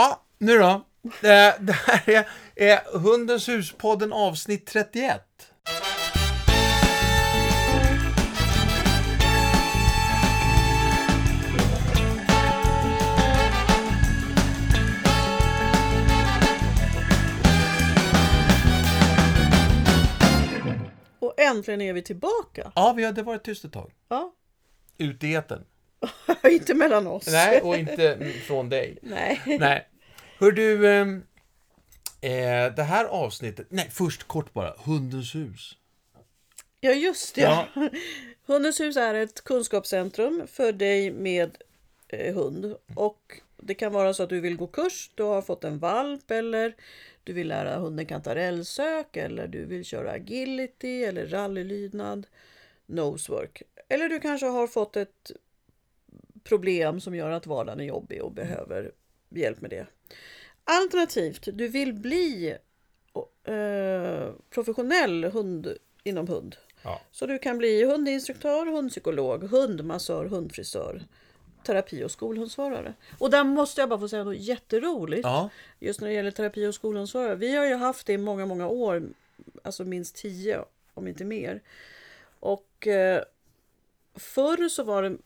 Ja, nu då. Det, här är, är Hundens huspodden avsnitt 31. Och äntligen är vi tillbaka. Ja, vi hade varit tyst ett tag. Ja. Ute i etern. inte mellan oss. Nej, och inte från dig. Nej. Nej. Hör du, ehm, eh, det här avsnittet, nej först kort bara, Hundens hus. Ja, just det. Ja. Hundens hus är ett kunskapscentrum för dig med eh, hund. Och det kan vara så att du vill gå kurs, du har fått en valp eller du vill lära hunden kantarellsök eller du vill köra agility eller rallylydnad, nosework. Eller du kanske har fått ett problem som gör att vardagen är jobbig och behöver hjälp med det. Alternativt, du vill bli eh, professionell hund inom hund. Ja. Så du kan bli hundinstruktör, hundpsykolog, hundmassör, hundfrisör, terapi och skolhundsförare. Och där måste jag bara få säga något jätteroligt. Ja, Just när det gäller terapi och skolhundsförare. Vi har ju haft det i många, många år. Alltså minst tio, om inte mer. Och eh, förr så var det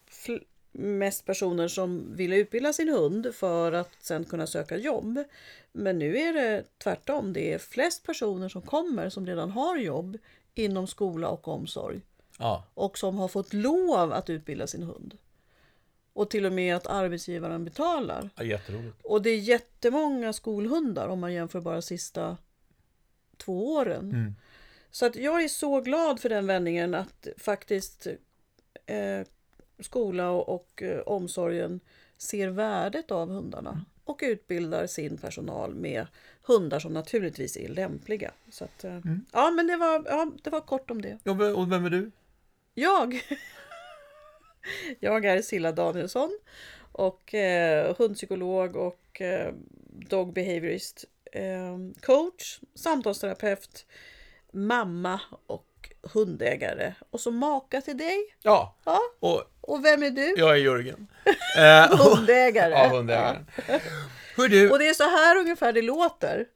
mest personer som ville utbilda sin hund för att sen kunna söka jobb. Men nu är det tvärtom. Det är flest personer som kommer som redan har jobb inom skola och omsorg ja, och som har fått lov att utbilda sin hund. Och till och med att arbetsgivaren betalar. ja jätteroligt. Och det är jättemånga skolhundar om man jämför bara sista två åren. Mm. Så att jag är så glad för den vändningen att faktiskt eh, skola och, och eh, omsorgen ser värdet av hundarna och utbildar sin personal med hundar som naturligtvis är lämpliga. Så att, eh, Ja, men det var, ja, det var kort om det. Ja, men- och vem är du? Jag, jag är Silla Danielsson och eh, hundpsykolog och eh, dog behaviorist, eh, coach, samtalsterapeut, mamma och hundägare. Och så maka till dig. Ja, Ja, och och vem är du? jag är Jörgen. Eh, Hundägare. Ja, hundägaren. Hör du, Och det är så här ungefär det låter.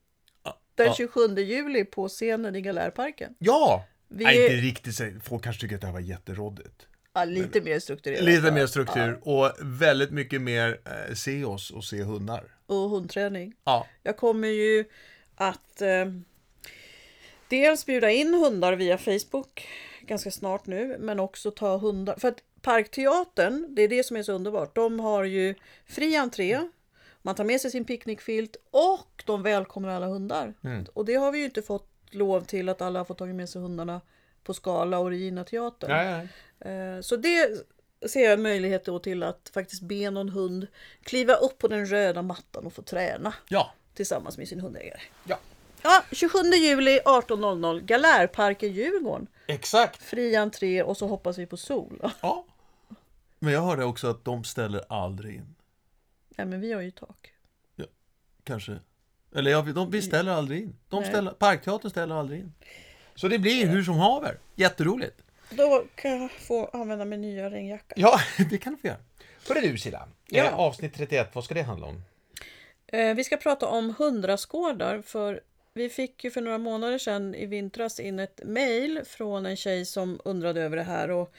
Den ja. 27 juli på scenen i Galärparken. ja! Vi Nej, inte riktigt. så- Folk kanske tycker att det här var jätteråddigt. Ja, lite mer strukturerat. Lite mer struktur och väldigt mycket mer eh, se oss och se hundar. Och hundträning. Ja, Jag kommer ju att eh, dels bjuda in hundar via Facebook ganska snart nu, men också ta hundar. För att Parkteatern, det är det som är så underbart, de har ju fri entré, man tar med sig sin picknickfilt och de välkomnar alla hundar. Och det har vi ju inte fått lov till att alla har fått ta med sig hundarna på Skala och Regina teatern. nej, nej. Eh, Så det ser jag en möjlighet då till att faktiskt be någon hund kliva upp på den röda mattan och få träna Ja, tillsammans med sin hundägare. ja. Ja, 27 juli 18.00 Galärparken Djurgården. Exakt. Fri entré och så hoppas vi på sol. Ja. Men jag hörde också att de ställer aldrig in. Nej men vi har ju tak. Kanske. Eller ja, vi- de, vi ställer aldrig in. De Nej. ställer, Parkteatern ställer aldrig in. Så det blir hur som haver. Jätteroligt. Då kan jag få använda min nya regnjacka. Ja, det kan du få göra. Hörru du Silla, Ja. eh, avsnitt 31, vad ska det handla om? Eh, Vi ska prata om hundrastgårdar för vi fick ju för några månader sedan i vintras in ett mejl från en tjej som undrade över det här och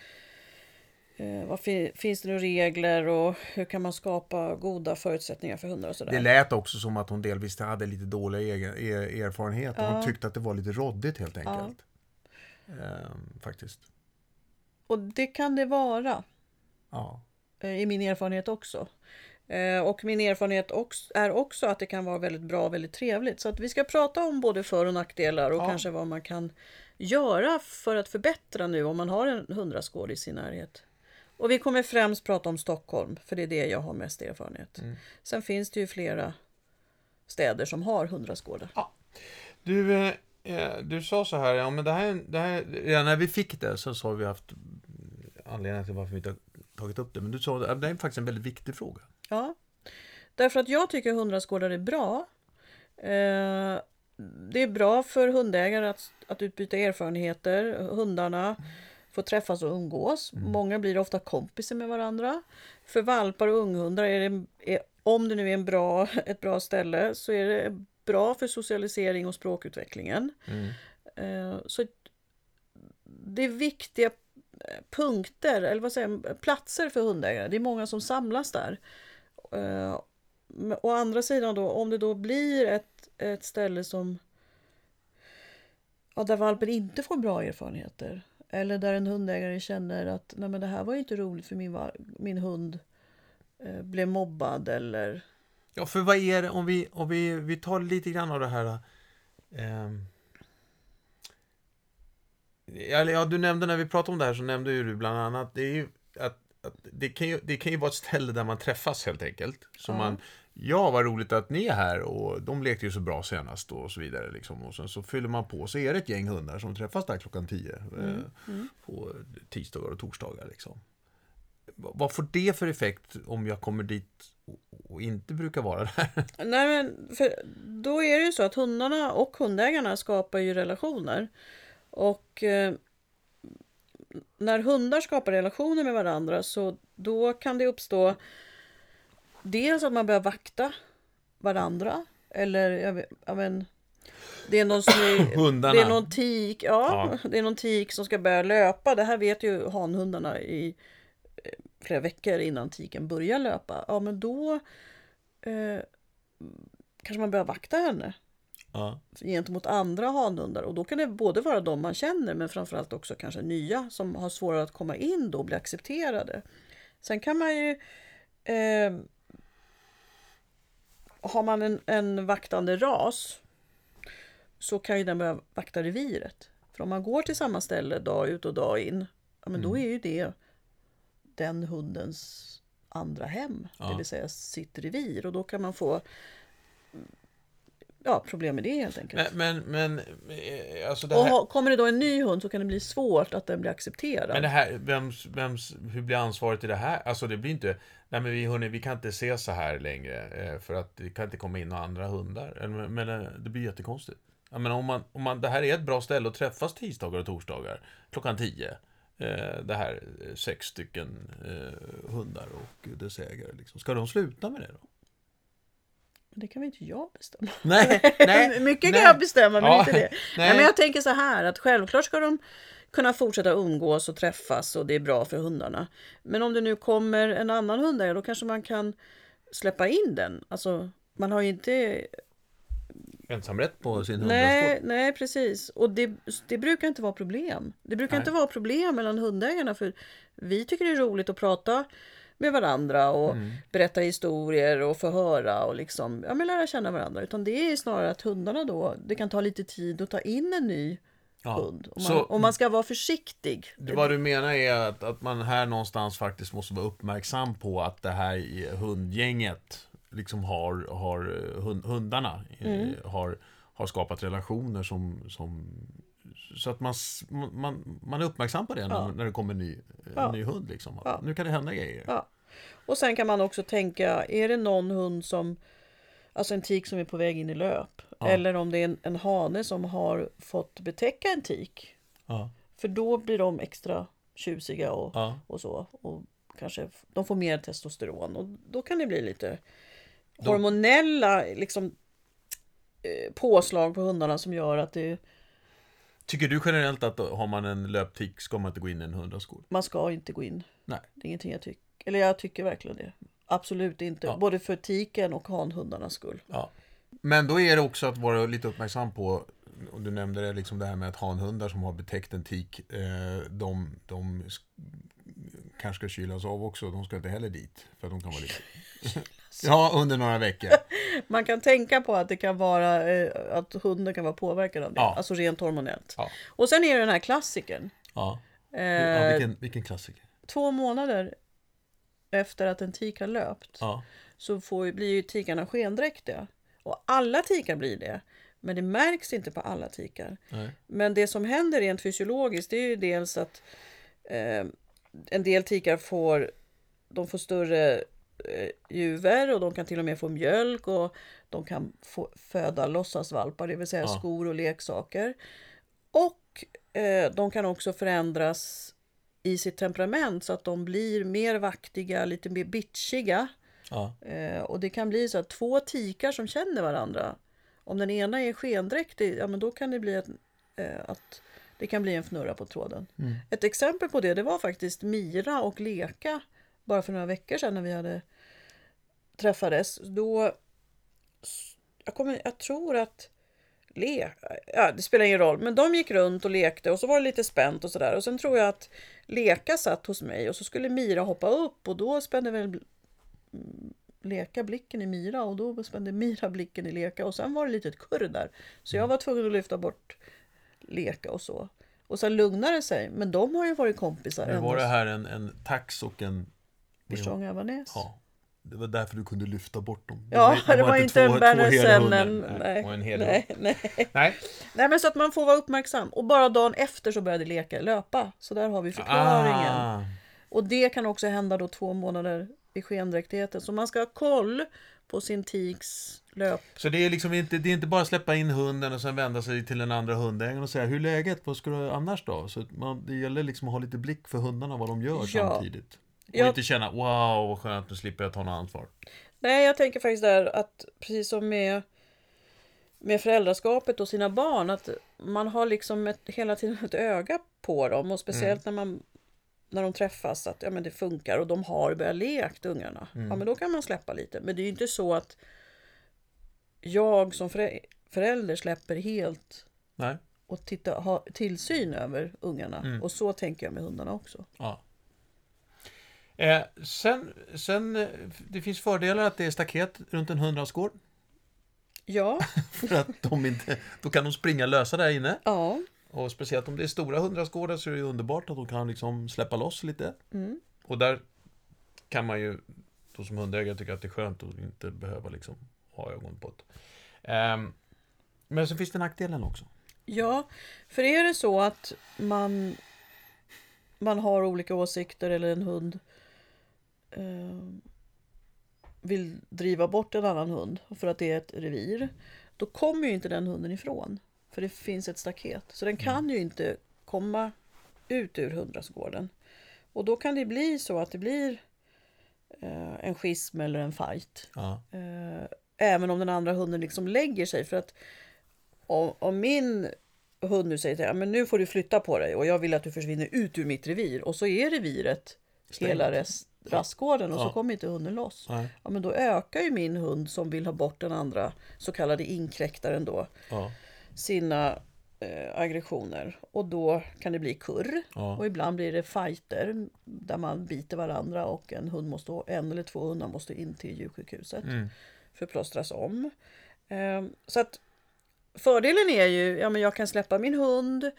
vad fi- finns det några regler och hur kan man skapa goda förutsättningar för hundar och sådär. Det lät också som att hon delvis hade lite dåliga er, erfarenheter. Hon tyckte att det var lite råddigt helt enkelt. Ehm, faktiskt. Och det kan det vara. Ja. eh, i min erfarenhet också. Eh, Och min erfarenhet är också att det kan vara väldigt bra och väldigt trevligt. Så att vi ska prata om både för och nackdelar och Ja. kanske vad man kan göra för att förbättra nu om man har en hundraskåd i sin närhet. Och vi kommer främst prata om Stockholm, för det är det jag har mest erfarenhet. Sen finns det ju flera städer som har hundraskådar. Du, eh, eh, du sa så här, ja men det här, det här, redan när vi fick det så har vi haft anledningar till varför vi inte har tagit upp det. Men du sa att det är faktiskt en väldigt viktig fråga. Ja, därför att jag tycker hundraskådar är bra. Eh, det är bra för hundägare att, att utbyta erfarenheter. Hundarna få träffas och umgås. Mm. Många blir ofta kompisar med varandra. För valpar och unghundar, är det, är, om det nu är en bra, ett bra ställe, så är det bra för socialisering och språkutvecklingen. Mm. Eh, Så det är viktiga punkter, eller vad säger jag, platser för hundägare. Det är många som samlas där. Eh, Å andra sidan då, om det då blir ett, ett ställe som ja, där valpen inte får bra erfarenheter. Eller där en hundägare känner att Nej, men det här var ju inte roligt för min, min hund eh, blev mobbad eller Ja, för vad är det om vi, om vi, vi tar lite grann av det här... eller ja, du nämnde när vi pratade om det här så nämnde ju du bland annat det är ju att, att det, kan ju, det kan ju vara ett ställe där man träffas helt enkelt. Så Ja. man, ja vad roligt att ni är här och de lekte ju så bra senast och så vidare. Liksom. Och sen så fyller man på så är det ett gäng hundar som träffas där klockan 10 eh, på tisdagar och torsdagar. Liksom. Vad får det för effekt om jag kommer dit och- inte brukar vara där? Nej, men för då är det ju så att hundarna och hundägarna skapar ju relationer. Och eh, när hundar skapar relationer med varandra så då kan det uppstå dels att man börjar vakta varandra. Eller jag vet, ja, men, det är någon som är, det är någon tik, ja, det är någon tik som ska börja löpa. Det här vet ju hanhundarna i eh, flera veckor innan tiken börjar löpa. Ja, men då eh, kanske man börjar vakta henne Ja. gentemot andra hanhundar. Och då kan det både vara de man känner men framförallt också kanske nya som har svårare att komma in då och bli accepterade. Sen kan man ju eh, har man en, en vaktande ras så kan ju den börja vakta reviret. För om man går till samma ställe dag ut och dag in, ja, men då är ju det den hundens andra hem, Ja. det vill säga sitt revir. Och då kan man få ja, problem med det helt enkelt. Men, men, men eh, alltså det Och här, ha, kommer det då en ny hund så kan det bli svårt att den blir accepterad. men det här vems, vems, hur blir ansvaret i det här? Alltså det blir inte, nej men vi hörni, vi kan inte se så här längre eh, för att det kan inte komma in några andra hundar. Men, eh, det blir jättekonstigt. Jag menar, om man, om man, det här är ett bra ställe att träffas tisdagar och torsdagar klockan 10. Eh, det här sex stycken hundar och dess ägare. Liksom. Ska de sluta med det då? Men det kan väl inte jag bestämma? Nej, nej, Mycket nej. kan jag bestämma, men Ja, inte det. nej. Nej. men jag tänker så här att självklart ska de kunna fortsätta umgås och träffas och det är bra för hundarna. Men om det nu kommer en annan hundägare då kanske man kan släppa in den. Alltså, man har ju inte... Ensamrätt på sin Nej, hundrasport. nej precis. Och det, det brukar inte vara problem. Det brukar Nej. inte vara problem mellan hundägarna för vi tycker det är roligt att prata med varandra och Mm. berätta historier och få höra och liksom, ja, men lära känna varandra. Utan det är snarare att hundarna då, det kan ta lite tid att ta in en ny Ja. hund. Och man, Så- och man ska vara försiktig. Det, vad du menar är att, att man här någonstans faktiskt måste vara uppmärksam på att det här hundgänget liksom har, har eh, hund, hundarna eh, har, har skapat relationer som, som så att man, man, man är uppmärksam på det när, Ja. när det kommer en ny, en Ja. ny hund. Liksom. Ja. Nu kan det hända grejer. Ja. Och sen kan man också tänka, är det någon hund som, alltså en tik som är på väg in i löp. Eller om det är en, en hane som har fått betäcka en tik. För då blir de extra tjusiga och, och så. Och kanske de får mer testosteron. Och då kan det bli lite hormonella liksom, eh, påslag på hundarna som gör att det, Tycker du generellt att har man en löptik ska man inte gå in i en hundraskål? man ska inte gå in. Nej. Det är ingenting jag tycker. Eller jag tycker verkligen det. Absolut inte. Ja. Både för tiken och hanhundarnas skull. Ja. Men då är det också att vara lite uppmärksam på, och du nämnde det, liksom det här med att hanhundar som har betäckt en tik, eh, de, de sk- kanske ska kylas av också. De ska inte heller dit, för att de kan vara lite... ja, under några veckor. Man kan tänka på att det kan vara eh, att hunden kan vara påverkad av det. Ja. Alltså rent hormonellt. Ja. Och sen är det den här klassikern. Ja. Eh, ja vilken, vilken klassiker. Två månader efter att en tik har löpt Ja. så får, blir ju tikarna skendräktiga. Och alla tikar blir det. Men det märks inte på alla tikar. Nej. Men det som händer rent fysiologiskt det är ju dels att eh, en del tikar får, de får större eh, juver och de kan till och med få mjölk och de kan få föda låtsasvalpar, det vill säga Ja. skor och leksaker. Och eh, de kan också förändras i sitt temperament så att de blir mer vaktiga, lite mer bitchiga. Ja. Eh, och det kan bli så att två tikar som känner varandra. Om den ena är skendräktig, ja men då kan det bli att, eh, att det kan bli en fnurra på tråden. Mm. Ett exempel på det, det var faktiskt Mira och Leka bara för några veckor sedan när vi hade träffades. Då, jag, kommer, jag tror att Le, ja, det spelar ingen roll, men de gick runt och lekte och så var det lite spänt och sådär. Och sen tror jag att Leka satt hos mig och så skulle Mira hoppa upp och då spände väl mm, Leka blicken i Mira och då spände Mira blicken i Leka och sen var det lite kurr där. Så jag var tvungen att lyfta bort Leka och så. Och sen lugnade det sig, men de har ju varit kompisar. Ända var det här en, en tax och en... Förstång Avanäs. Ja. Det var därför du kunde lyfta bort dem. Ja, det var, inte en Berner hela hundar. Sennen. Nej, och en hel nej, nej. Nej. nej, men så att man får vara uppmärksam. Och bara dagen efter så började leka löpa. Så där har vi förklaringen. Ah. Och det kan också hända då två månader i skendräktigheten. Så man ska ha koll på sin tiks löp. Så det är liksom inte, det är inte bara släppa in hunden och sen vända sig till den andra hundägaren och säga hur är läget, vad ska du annars då? Så man, det gäller liksom att ha lite blick för hundarna, vad de gör Ja. samtidigt. Och Ja. inte känna wow vad skönt, nu slipper jag ta något ansvar. Nej, jag tänker faktiskt där att precis som med, med föräldraskapet och sina barn, att man har liksom ett, hela tiden ett öga på dem och speciellt när man när de träffas att ja, men det funkar och de har börjat lekt ungarna. Ja, men då kan man släppa lite. Men det är ju inte så att jag som förä- förälder släpper helt Nej. och titta, ha tillsyn över ungarna. Och så tänker jag med hundarna också. Ja. Eh, sen, sen, eh, det finns fördelar att det är staket runt en hundrastgård. Ja, För att de inte, då kan de springa lösa där inne. ja, Och speciellt om det är stora hundrastgårdar så är det underbart att de kan liksom släppa loss lite. mm. Och där kan man ju då som hundägare tycka att det är skönt att inte behöva liksom ha ögon på det. Ehm, men så finns det nackdelen också. Ja, för är det så att man, man har olika åsikter eller en hund eh, vill driva bort en annan hund för att det är ett revir, då kommer ju inte den hunden ifrån. För det finns ett staket. Så den kan ju inte komma ut ur hundrastgården. Och då kan det bli så att det blir eh, en schism eller en fight. Ja. Eh, även om den andra hunden liksom lägger sig. För att om, om min hund nu säger till mig, men nu får du flytta på dig och jag vill att du försvinner ut ur mitt revir. Och så är reviret Stängt. hela rest, rastgården och Ja. så kommer inte hunden loss. Nej. Ja, men då ökar ju min hund som vill ha bort den andra så kallade inkräktaren då Ja. sina eh, aggressioner. Och då kan det bli kurr. Ja. Och ibland blir det fighter där man biter varandra och en, hund måste, en eller två hundar måste in till djursjukhuset Mm. för att plåstras om. Ehm, Så att fördelen är ju, ja men jag kan släppa min hund.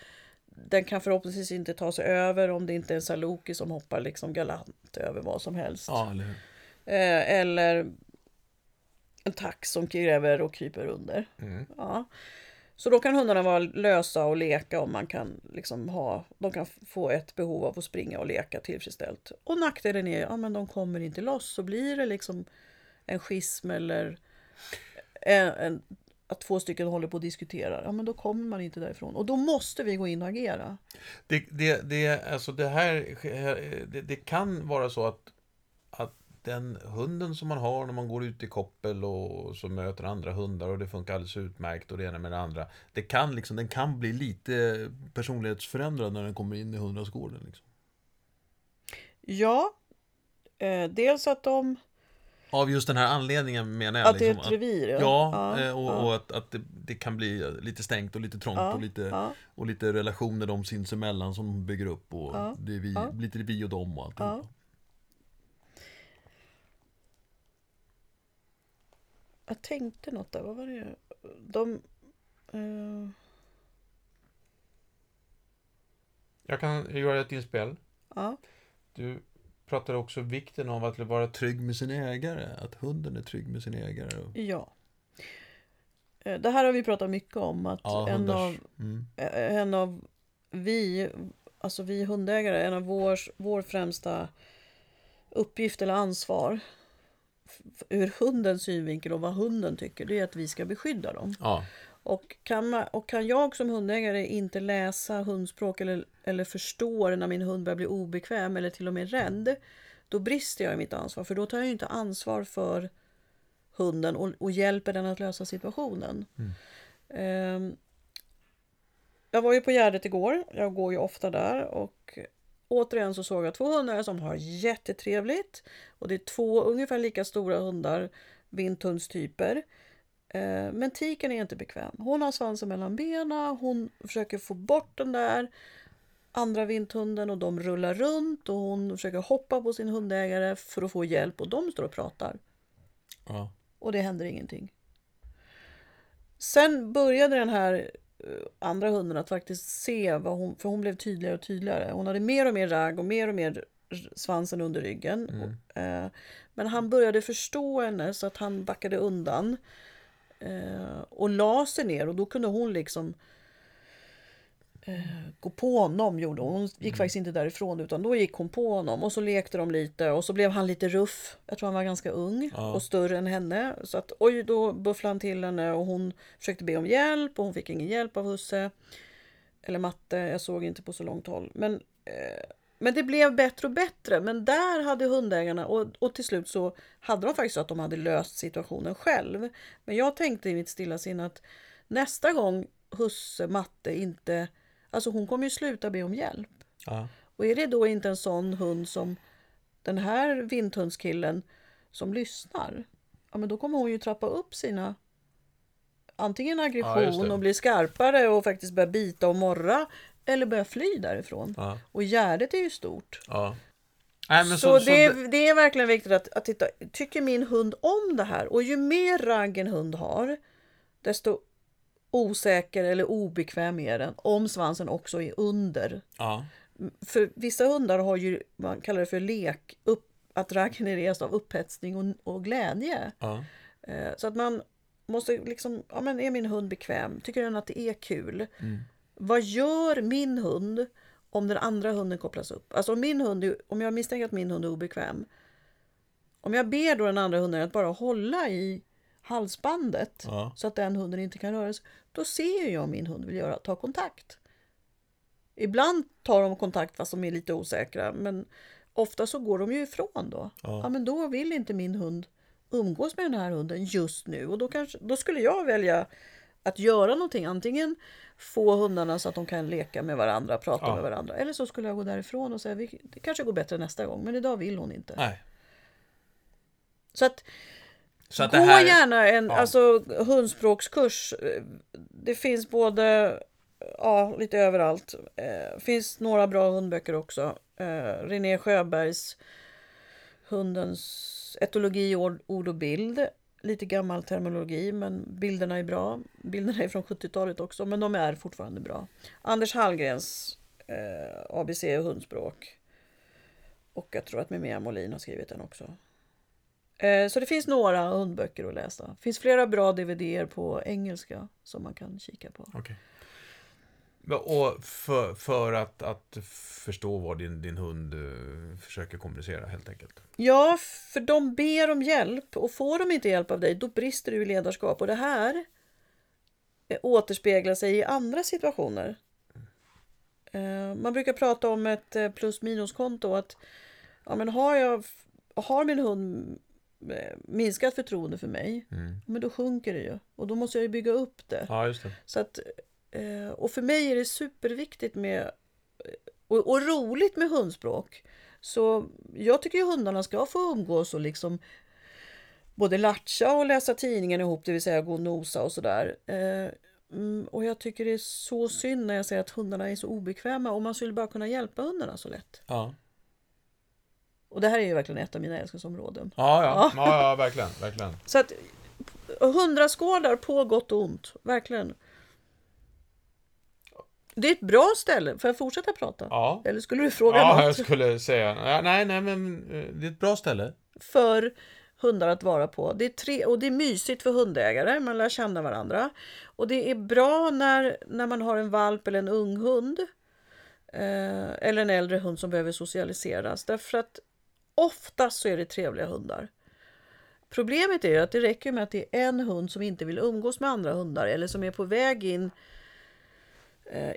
Den kan förhoppningsvis inte ta sig över om det inte är en saloki som hoppar liksom galant över vad som helst. ja, eller? Eh, Eller en tax som gräver och kryper under. Mm. Ja. Så då kan hundarna vara lösa och leka och man kan liksom ha, de kan få ett behov av att springa och leka tillfredsställt. Och nackdelen är, ja men de kommer inte loss. Så blir det liksom en schism eller en, en, att två stycken håller på och diskuterar. Ja men då kommer man inte därifrån. Och då måste vi gå in och agera. Det, det, det, alltså det här, det, det kan vara så att, att den hunden som man har när man går ut i koppel och så möter andra hundar och det funkar alldeles utmärkt och det ena med det andra. Det kan liksom, den kan bli lite personlighetsförändrad när den kommer in i hundrastgården. Liksom. Ja, eh, dels att de, Av just den här anledningen menar jag. att det är liksom, ett revir. Ja, eh, och, ja. och att, att det, det kan bli lite stängt och lite trångt Ja, och, lite, ja. och lite relationer de sinsemellan som de bygger upp och Ja, det är vi, ja. lite vi och dem och allt. Ja. Jag tänkte något där, vad var det? De... eh, Jag kan göra ett inspel. ja, Du pratade också vikten av att vara trygg med sin ägare. Att hunden är trygg med sin ägare. ja. Eh, Det här har vi pratat mycket om. Att Ja, en, hundars. av, Mm. eh, en av vi, alltså vi hundägare, en av vår, vår främsta uppgift eller ansvar ur hundens synvinkel och vad hunden tycker, det är att vi ska beskydda dem. Ja, Och kan, man, och kan jag som hundägare inte läsa hundspråk eller, eller förstå när min hund börjar bli obekväm eller till och med rädd, då brister jag i mitt ansvar. För då tar jag inte ansvar för hunden och, och hjälper den att lösa situationen. Ehm, jag var ju på Gärdet igår. Jag går ju ofta där och återigen så såg jag två hundar som har jättetrevligt. Och det är två ungefär lika stora hundar, vinthundstyper. Eh, Men tiken är inte bekväm. Hon har svansen mellan benen, hon försöker få bort den där andra vinthunden och de rullar runt och hon försöker hoppa på sin hundägare för att få hjälp och de står och pratar. Ja. Och det händer ingenting. Sen började den här eh, andra hunden att faktiskt se vad hon, för hon blev tydligare och tydligare. Hon hade mer och mer ragg och mer och mer svansen under ryggen. Och, eh, men han började förstå henne så att han backade undan. Eh, och la sig ner och då kunde hon liksom eh, gå på honom. Gjorde hon. hon gick faktiskt inte därifrån utan då gick hon på honom och så lekte de lite och så blev han lite ruff. Jag tror han var ganska ung Ja. och större än henne. Så att oj, då bufflade han till henne och hon försökte be om hjälp och hon fick ingen hjälp av husse. Eller matte, jag såg inte på så långt håll. Men, eh, men det blev bättre och bättre. Men där hade hundägarna, och, och till slut så hade de faktiskt så att de hade löst situationen själv. Men jag tänkte i mitt stilla sinne att nästa gång husse, matte inte, alltså hon kommer ju sluta be om hjälp. Ja. Och är det då inte en sån hund som den här vinthundskillen som lyssnar, ja men då kommer hon ju trappa upp sina antingen Ja, aggression det. och bli skarpare och faktiskt börja bita och morra eller börja fly därifrån. Ja. Och Gärdet är ju stort. ja. Nej, men så så, så, det, det- det är verkligen viktigt att, att titta, tycker min hund om det här? Och ju mer ragg en hund har, desto osäker eller obekväm är den om svansen också är under ja. för vissa hundar har ju, man kallar det för lek, upp, att ragg genereras av upphetsning och, och glädje. Ja. Eh, så att man måste liksom, ja men är min hund bekväm? Tycker den att det är kul? Vad gör min hund om den andra hunden kopplas upp? Alltså om min hund, om jag misstänker att min hund är obekväm. Om jag ber då den andra hunden att bara hålla i halsbandet Ja. så att den hunden inte kan röra sig. Då ser jag om min hund vill göra, ta kontakt. Ibland tar de kontakt fast de är lite osäkra. Men ofta så går de ju ifrån då. Ja. Ja. men då vill inte min hund umgås med den här hunden just nu. Och då, kanske, då skulle jag välja att göra någonting. Antingen få hundarna så att de kan leka med varandra, prata Ja. med varandra. Eller så skulle jag gå därifrån och säga "Vi- det kanske går bättre nästa gång. Men idag vill hon inte. Nej. Så att Så att Gå här... gärna en ja. alltså, hundspråkskurs. Det finns både ja, lite överallt. Det finns några bra hundböcker också. Eh, René Sjöbergs Hundens etologi, ord, ord och bild. Lite gammal terminologi, men bilderna är bra. Bilderna är från 70-talet också, men de är fortfarande bra. Anders Hallgrens eh, ABC hundspråk. Och jag tror att Mimea Molin har skrivit den också. Eh, Så det finns några hundböcker att läsa. Det finns flera bra dvd på engelska som man kan kika på. Okay. Och för, för att, att förstå vad din, din hund eh, försöker kommunicera helt enkelt. Ja, för de ber om hjälp och får de inte hjälp av dig då brister du i ledarskap. Och det här eh, återspeglar sig i andra situationer. Eh, Man brukar prata om ett plus minus-konto. Att, ja, men har, jag, har min hund minskat förtroende för mig, Mm. men då sjunker det ju. Och då måste jag ju bygga upp det. Ja, just det. Så att, och för mig är det superviktigt med och, och roligt med hundspråk. Så jag tycker ju hundarna ska få umgås och liksom både latcha och läsa tidningen ihop, det vill säga gå och nosa och sådär. Eh, mm, och jag tycker det är så synd när jag ser att hundarna är så obekväma och man skulle bara kunna hjälpa hundarna så lätt. Ja. Och det här är ju verkligen ett av mina älsklingsområden. Ja, ja. ja, ja verkligen. verkligen. Så att hundraskådar på gott och ont, verkligen. Det är ett bra ställe. Får jag fortsätta prata? Ja. Eller skulle du fråga Ja, något? jag skulle säga... Nej, nej, men eh, det är ett bra ställe. För hundar att vara på. Det är tre, och det är mysigt för hundägare. Man lär känna varandra. Och det är bra när, när man har en valp eller en ung hund. Eh, eller en äldre hund som behöver socialiseras. Därför att oftast så är det trevliga hundar. Problemet är ju att det räcker med att det är en hund som inte vill umgås med andra hundar eller som är på väg in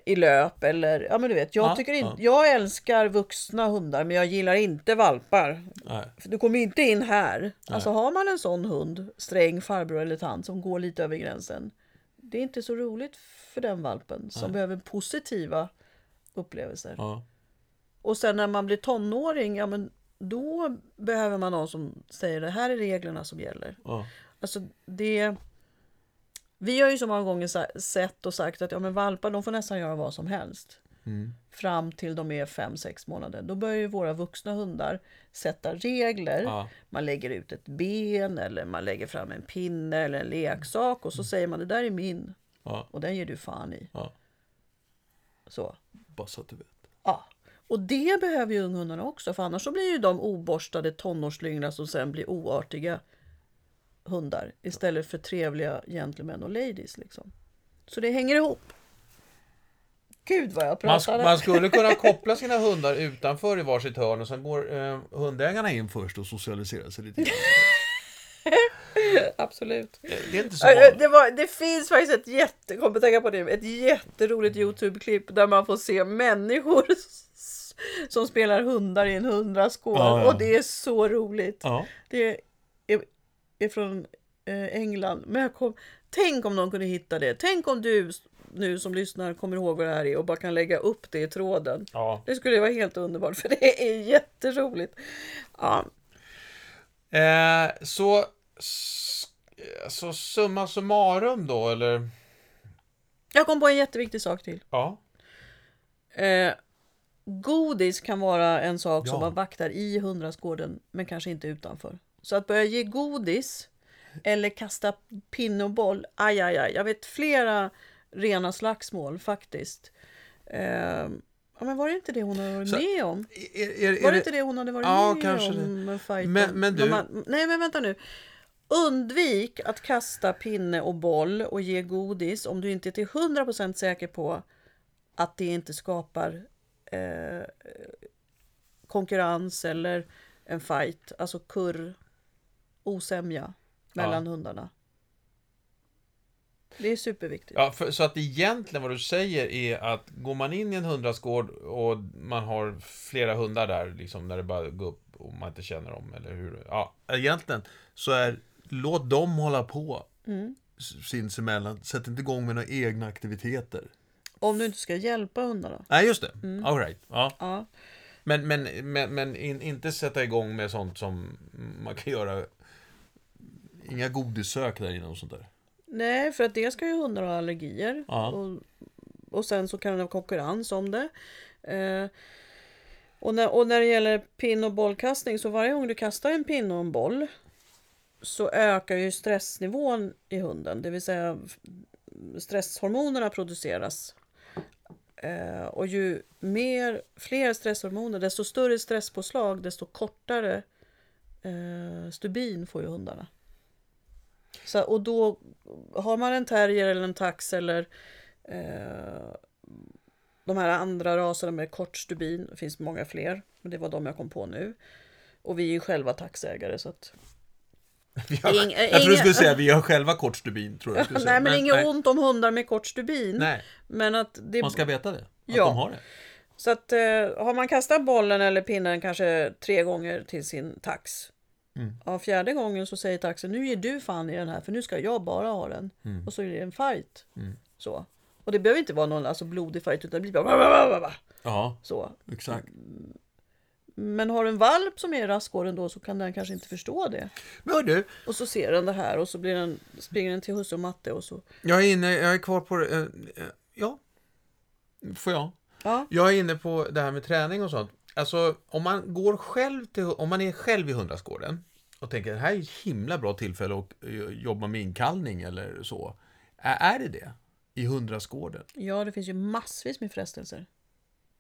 i löp eller ja men du vet, jag Ja, tycker inte, ja. jag älskar vuxna hundar men jag gillar inte valpar. Nej. För du kommer inte in här. Alltså har man en sån hund, sträng farbror eller tant som går lite över gränsen. Det är inte så roligt för den valpen som behöver positiva upplevelser. Ja. Och sen när man blir tonåring, ja men då behöver man någon som säger det här är reglerna som gäller. Alltså det... Vi har ju så många gånger sett och sagt att ja, men valpar de får nästan göra vad som helst. Mm. Fram till de är 5-6 månader. Då börjar ju våra vuxna hundar sätta regler. Ja. Man lägger ut ett ben eller man lägger fram en pinne eller en leksak och så säger man det där är min Ja. och den ger du fan i. Ja. Så. Bara så att du vet. Ja. Och det behöver ju unghundarna också för annars så blir ju de oborstade tonårslyngra som sen blir oartiga hundar istället för trevliga gentlemän och ladies liksom. Så det hänger ihop. Gud vad jag Man, pratar. sk- man skulle kunna koppla sina hundar utanför i varsitt hörn och sen går eh, hundägarna in först och socialiserar sig lite grann. Absolut. Det är inte så Ja, ja, vanligt. Det, var, det finns faktiskt ett jätte, kom tänka på det, ett jätteroligt Youtube-klipp där man får se människor som spelar hundar i en hundraskål. Ja, ja. Och det är så roligt. Ja. Det är, är från eh, England. Men jag kom, tänk om någon kunde hitta det. Tänk om du nu som lyssnar kommer ihåg vad det här är och bara kan lägga upp det i tråden. Ja. Det skulle vara helt underbart för det är jätteroligt. Ja, Eh, så, så summa summarum då, eller? jag kom på en jätteviktig sak till. Ja. Eh, godis kan vara en sak som Ja. man vaktar i hundrastgården men kanske inte utanför. Så att börja ge godis eller kasta pinne och boll, aj, aj, aj. Jag vet flera rena slagsmål faktiskt. Eh, ja, men var det inte det hon hade varit Så- med om? Är, är, är Var det det- inte det hon hade varit Ja, med kanske om? En fight Men- om- men de du- har- Nej, men vänta nu. Undvik att kasta pinne och boll och ge godis om du inte är till 100% säker på att det inte skapar eh, konkurrens eller en fight, alltså kurr, osämja mellan hundarna. Det är superviktigt. Ja, för, så att egentligen vad du säger är att går man in i en hundrastgård och man har flera hundar där, liksom när det bara går upp och man inte känner dem, eller hur? Ja, egentligen så är låt dem hålla på Mm. sinsemellan. Sätt inte igång med några egna aktiviteter. Om du inte ska hjälpa hundarna. Nej, just det. Mm. All right. Ja. Ja. Men, men, men, men in, inte sätta igång med sånt som man kan göra. Inga godissök där inne och sånt där. Nej, för att det ska ju hundar ha allergier. Ja. Och, och sen så kan det vara konkurrens om det. Eh, och, när, och när det gäller pin och bollkastning, så varje gång du kastar en pinne och en boll så ökar ju stressnivån i hunden. Det vill säga stresshormonerna produceras. Eh, och ju mer, fler stresshormoner, desto större stresspåslag, desto kortare eh, stubin får ju hundarna. Så, och då har man en terrier eller en tax eller eh, de här andra raserna med kort stubin, det finns många fler, men det var de jag kom på nu. Och vi är ju själva taxägare så att... Har, Ing- jag tror du skulle säga vi har själva kort stubin. Tror jag nej men, inget nej, ont om hundar med kort stubin. Nej, Men att det... man ska veta det. Att Ja. de har det. Så att eh, har man kastat bollen eller pinnen kanske tre gånger till sin tax. Mm. Ja, fjärde gången så säger taxen nu ger du fan i den här för nu ska jag bara ha den. Mm. Och så är det en fight. Mm. Så. Och det behöver inte vara någon alltså, blodig fight utan det blir bara Ja, så. exakt. Men har du en valp som är i rastgården då så kan den kanske inte förstå det. Men du, Och så ser den det här och så blir den, springer den till husse och matte och så. jag är inne, jag är kvar på det. eh, eh, Ja. Får jag? Ja, Jag är inne på det här med träning och sånt. Alltså, om man går själv till, om man är själv i hundrastgården och tänker det här är ett himla bra tillfälle att eh, jobba med inkallning eller så. Är, det det? I hundrastgården? ja det finns ju massvis med frestelser.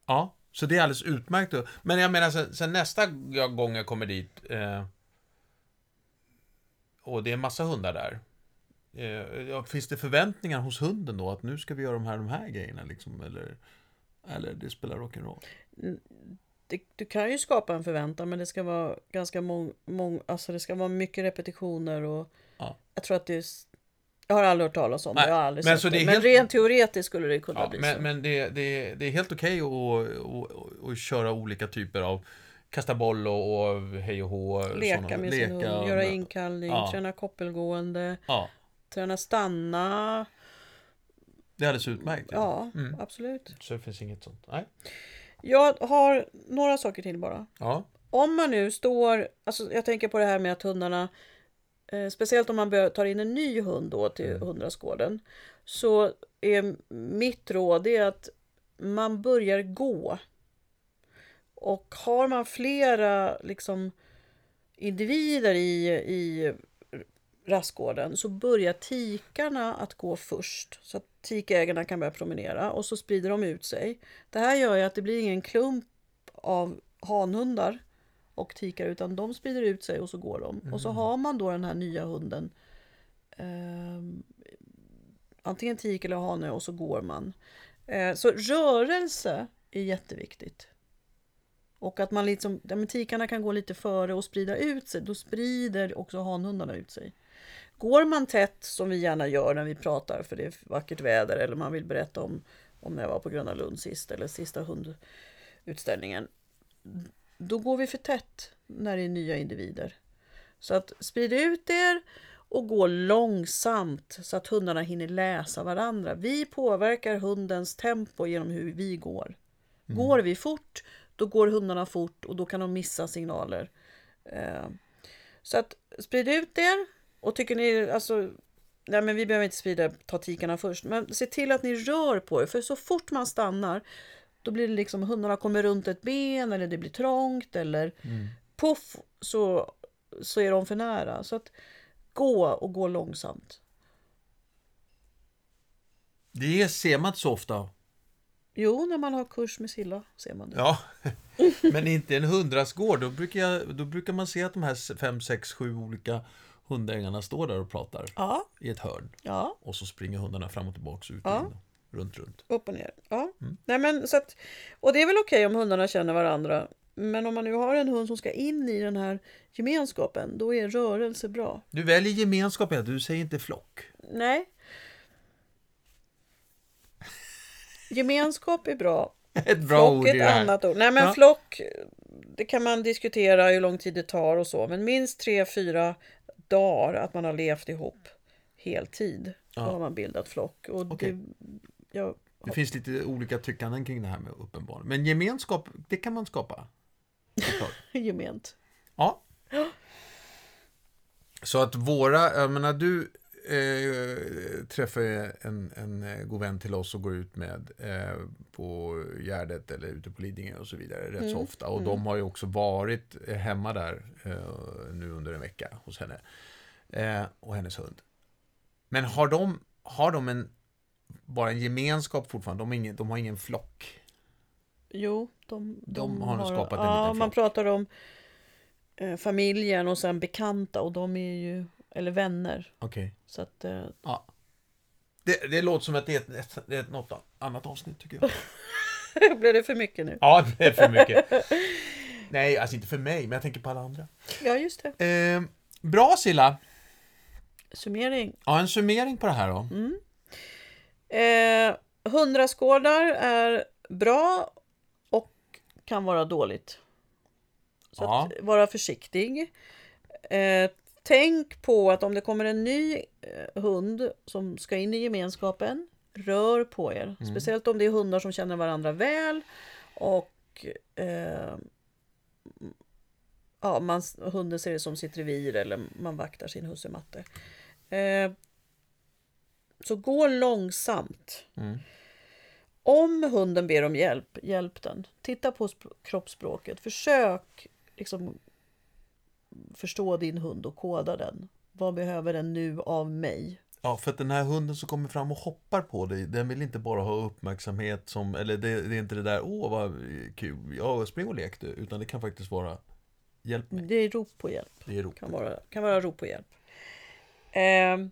Ja, så det är alldeles utmärkt. Men jag menar, sen, sen nästa gång jag kommer dit eh, och det är en massa hundar där. Eh, finns det förväntningar hos hunden då att nu ska vi göra de här, de här grejerna liksom? Eller, eller det spelar rock'n'roll? Det, du kan ju skapa en förväntan men det ska vara ganska mång, mång, alltså det ska vara mycket repetitioner och Ja. jag tror att det är, jag har aldrig hört talas om Nej, det, jag har aldrig men sett det. är Men helt- rent teoretiskt skulle det kunna Ja, bli men så. men det, det, det är helt okej att, att, att köra olika typer av kasta boll och, och hej och hå. Leka såna- med sin leka hund, göra inkallning, Ja. träna koppelgående, Ja, träna stanna. det är alldeles utmärkt. Ja, Mm. absolut. Så det finns inget sånt. Nej. Jag har några saker till bara. Ja. Om man nu står, alltså jag tänker på det här med att hundarna, eh, speciellt om man tar in en ny hund då till Mm. hundraskåden, så är mitt råd det att man börjar gå. Och har man flera liksom individer i, i rastgården så börjar tikarna att gå först. Så att tikägarna kan börja promenera och så sprider de ut sig. Det här gör ju att det blir ingen klump av hanhundar och tikar utan de sprider ut sig och så går de. Och så har man då den här nya hunden ehm, antingen tik eller hane och så går man. Eh, så rörelse är jätteviktigt. Och att man liksom, ja, men tikarna kan gå lite före och sprida ut sig, då sprider också hanhundarna ut sig. Går man tätt, som vi gärna gör när vi pratar för det är vackert väder eller man vill berätta om, om när jag var på Gröna Lund sist eller sista hundutställningen. Då går vi för tätt när det är nya individer. Så att sprid ut er och gå långsamt så att hundarna hinner läsa varandra. Vi påverkar hundens tempo genom hur vi går. Går vi fort, då går hundarna fort och då kan de missa signaler. Eh, Så att sprid ut er och tycker ni alltså Nej men vi behöver inte sprida ta tikarna först men se till att ni rör på er för så fort man stannar då blir det liksom hundarna kommer runt ett ben eller det blir trångt eller puff så, så är de för nära. Så att gå och gå långsamt. Det ser man inte så ofta. Jo, när man har kurs med Silla ser man det. Ja, men inte en hundrastgård. Då brukar, jag, då brukar man se att de här fem, sex, sju olika hundägarna står där och pratar Ja, i ett hörn. ja, Och så springer hundarna fram och tillbaka ut Ja. och in, runt, runt. upp och ner. Ja. Mm. Nej, men, så att, och det är väl okej om hundarna känner varandra. Men om man nu har en hund som ska in i den här gemenskapen, då är rörelse bra. Du väljer gemenskap, ja. du säger inte flock. Nej. Gemenskap är bra. Ett bra flock ord är ett här. annat ord. Nej men Ja. flock, det kan man diskutera hur lång tid det tar och så. Men minst tre, fyra dagar att man har levt ihop heltid. Då Ja. har man bildat flock. Och Okej. det, ja, Det finns lite olika tyckanden kring det här med uppenbarligen. Men gemenskap, det kan man skapa. gement. Ja. Så att våra, jag menar du eh, träffar en, en eh, god vän till oss och går ut med eh, på Gärdet eller ute på Lidingö och så vidare rätt så ofta. Och de har ju också varit eh, hemma där eh, nu under en vecka hos henne. Eh, och hennes hund. Men har de, har de en, bara en gemenskap fortfarande? De har ingen, de har ingen flock? Jo, de, De har nog skapat en ja, liten Man flock. pratar om eh, familjen och sen bekanta och de är ju, eller vänner. Okej. Så att, eh, Ja. Det, det låter som att det är, ett, det är ett något annat avsnitt tycker jag. blev det för mycket nu? Ja, det är för mycket. Nej, alltså inte för mig, men jag tänker på alla andra. Ja, just det. Eh, bra Silla! Summering. Ja, en summering på det här då. Eh, hundraskådar är bra och kan vara dåligt. Så Ja. att vara försiktig. Eh, tänk på att om det kommer en ny eh, hund som ska in i gemenskapen, rör på er. Speciellt om det är hundar som känner varandra väl och eh, ja, man, hunden ser det som sitt revir eller man vaktar sin hussematte. Eh, så gå långsamt. Mm. Om hunden ber om hjälp, hjälp den. Titta på sp- kroppsspråket. Försök liksom förstå din hund och koda den. Vad behöver den nu av mig? Ja, för att den här hunden som kommer fram och hoppar på dig, den vill inte bara ha uppmärksamhet som, eller det, det är inte det där, åh vad kul, ja, spring och lek du, utan det kan faktiskt vara, hjälp mig, Det är rop på hjälp. det är rop. Kan vara, kan vara rop på hjälp. Eh,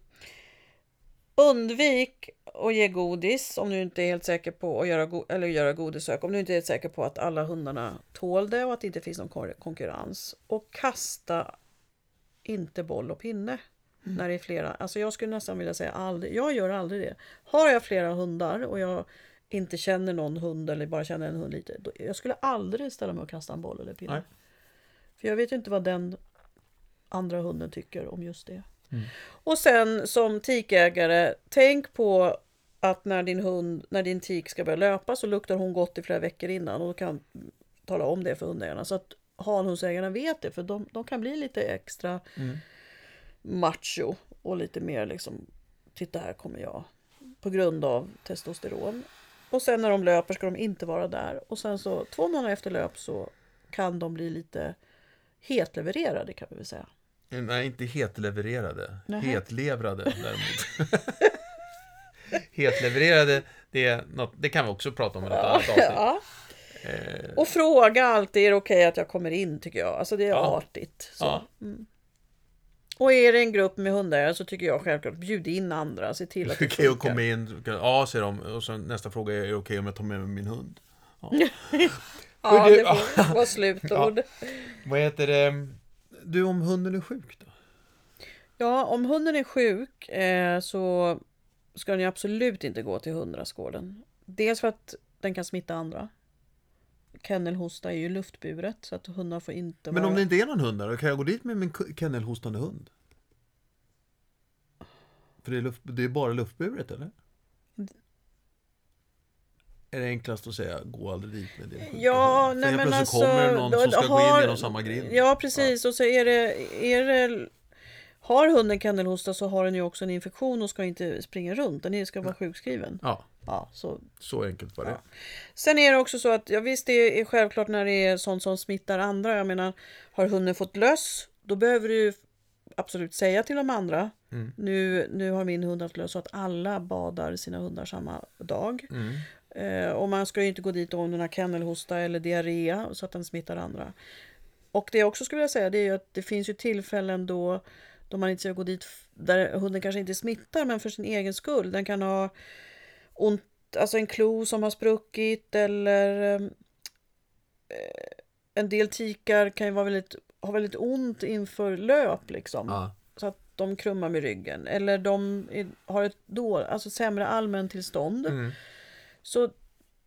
undvik och ge godis om du inte är helt säker på att göra, go- eller göra godissök. Om du inte är helt säker på att alla hundarna tål det och att det inte finns någon kon- konkurrens. Och kasta inte boll och pinne. När det är flera. Alltså jag skulle nästan vilja säga aldrig. Jag gör aldrig det. Har jag flera hundar och jag inte känner någon hund eller bara känner en hund lite. Då, jag skulle aldrig ställa mig och kasta en boll eller pinne. Nej. För jag vet ju inte vad den andra hunden tycker om just det. Och sen som tikägare, tänk på att när din hund, när din tik ska börja löpa så luktar hon gott i flera veckor innan och då kan tala om det för hundägarna. Så att hanhundsägarna vet det för de, de kan bli lite extra macho och lite mer liksom titta här kommer jag. På grund av testosteron. Och sen när de löper ska de inte vara där. Och sen så två månader efter löp så kan de bli lite hetlevererade kan vi väl säga. Nej, inte hetlevererade. Nähä. Hetlevrade däremot. hetlevererade, det, är något, det kan vi också prata om i något annat avsnitt. Ja. Eh, Och fråga alltid, är det okej att jag kommer in tycker jag. Alltså det är Ja. artigt. Ja. Mm. Och är det en grupp med hundägare så tycker jag självklart bjud in andra. Se till att det okej att komma in. Ja, säger de. Och sen nästa fråga är, det okej om jag tar med mig min hund? Ja, du- det vara slutord. Vad heter det? Du, om hunden är sjuk då? Ja, om hunden är sjuk eh, så ska den ju absolut inte gå till hundrastgården. Dels för att den kan smitta andra. Kennelhosta är ju luftburet så att hundar får inte Men vara... om det inte är någon hund där, kan jag gå dit med min kennelhostande hund? För det är, luft, det är bara luftburet, eller? Är det enklast att säga, gå aldrig dit med din sjuka Ja, nej men alltså... kommer det någon som då ska gå har- in genom samma grind. Ja, precis. Och så är det, är det... Har hunden kennelhosta så har den ju också en infektion och ska inte springa runt. Den ska vara sjukskriven. Ja, Ja, så. så enkelt var det. Ja. Sen är det också så att, ja visst det är självklart när det är sånt som smittar andra. Jag menar, har hunden fått löss, då behöver du ju absolut säga till de andra. Mm. Nu, nu har min hund haft löss så att alla badar sina hundar samma dag. Mm. Eh, och man ska ju inte gå dit om den har kennelhosta eller diarré så att den smittar andra. Och det jag också skulle vilja säga det är ju att det finns ju tillfällen då, då man inte ska gå dit där hunden kanske inte smittar men för sin egen skull. Den kan ha ont, alltså en klo som har spruckit eller eh, en del tikar kan ju vara väldigt, ha väldigt ont inför löp liksom. Ja. Så att de krummar med ryggen. Eller de är, har ett då, alltså sämre allmäntillstånd. Mm. Så,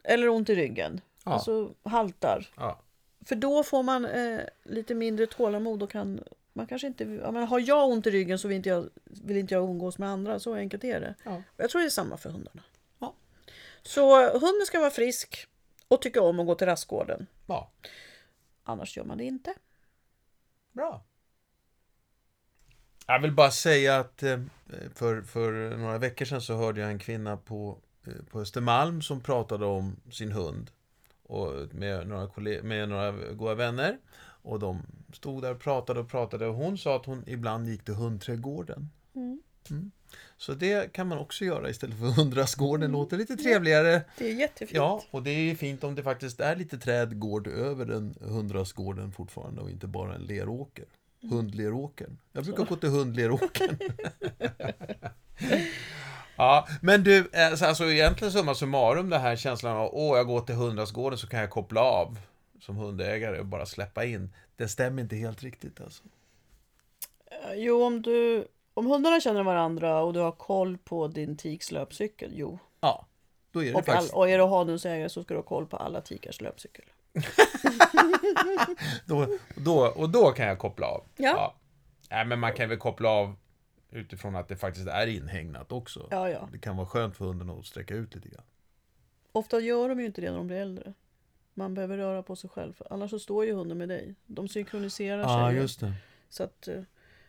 eller ont i ryggen. Ja. Alltså haltar. Ja. För då får man eh, lite mindre tålamod och kan man kanske inte, ja, men har jag ont i ryggen så vill inte jag, vill inte jag umgås med andra. Så enkelt är det. Ja. Jag tror det är samma för hundarna. Ja. Så hunden ska vara frisk och tycka om att gå till rastgården. ja. Annars gör man det inte. Bra. Jag vill bara säga att eh, för, för några veckor sedan så hörde jag en kvinna på, på Östermalm som pratade om sin hund. Och med, några med några goda vänner. Och de stod där och pratade och pratade. Och hon sa att hon ibland gick till hundträdgården. Mm. Mm. Så det kan man också göra istället för hundrastgården. Låter lite trevligare. Det är jättefint. Ja, och det är fint om det faktiskt är lite trädgård över den hundrastgården fortfarande och inte bara en leråker. Hundleråkern. Jag brukar gå till hundleråkern. ja, men du, alltså alltså egentligen summa summarum det här känslan av åh, jag går till hundrastgården så kan jag koppla av som hundägare och bara släppa in. Det stämmer inte helt riktigt alltså. Jo, om, du, om hundarna känner varandra och du har koll på din tiks löpcykel, jo. Ja, då är det Och, all, faktiskt... och är du hanhundsägare så ska du ha koll på alla tikars löpcykel. Då, då, och då kan jag koppla av. Ja. Nej, men man kan väl koppla av utifrån att det faktiskt är inhägnat också. Ja, ja. Det kan vara skönt för hunden att sträcka ut lite grann. Ofta gör de ju inte det när de blir äldre. Man behöver röra på sig själv. Annars så står ju hunden med dig. De synkroniserar sig. ju. det. Så att, eh,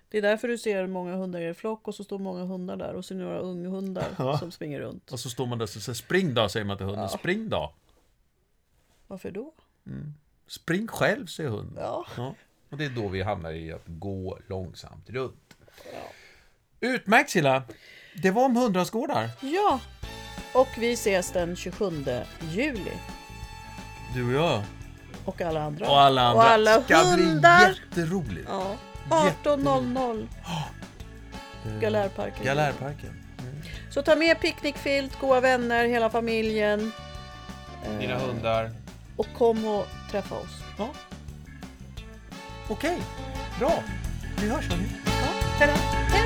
det är därför du ser många hundar i flock och så står många hundar där och så är det några unghundar Ja. som springer runt. Och så står man där och säger spring då, säger man till hunden. Ja. Spring då. Varför då? Spring själv, säger hunden. Ja. Ja. Och det är då vi hamnar i att gå långsamt runt. Ja. Utmärkt Silla! Det var om hundrastgårdar. ja. Och vi ses den 27 juli. Du och jag. Och alla andra. Och alla andra. Och alla ska hundar. bli jätteroligt. Ja. 18.00. Galärparken. Galärparken. Så ta med picknickfilt, goda vänner, hela familjen. Eh, Dina hundar. Och kom och träffa oss. Ja. Okej, bra. Vi hörs hörni. Ja, hej då.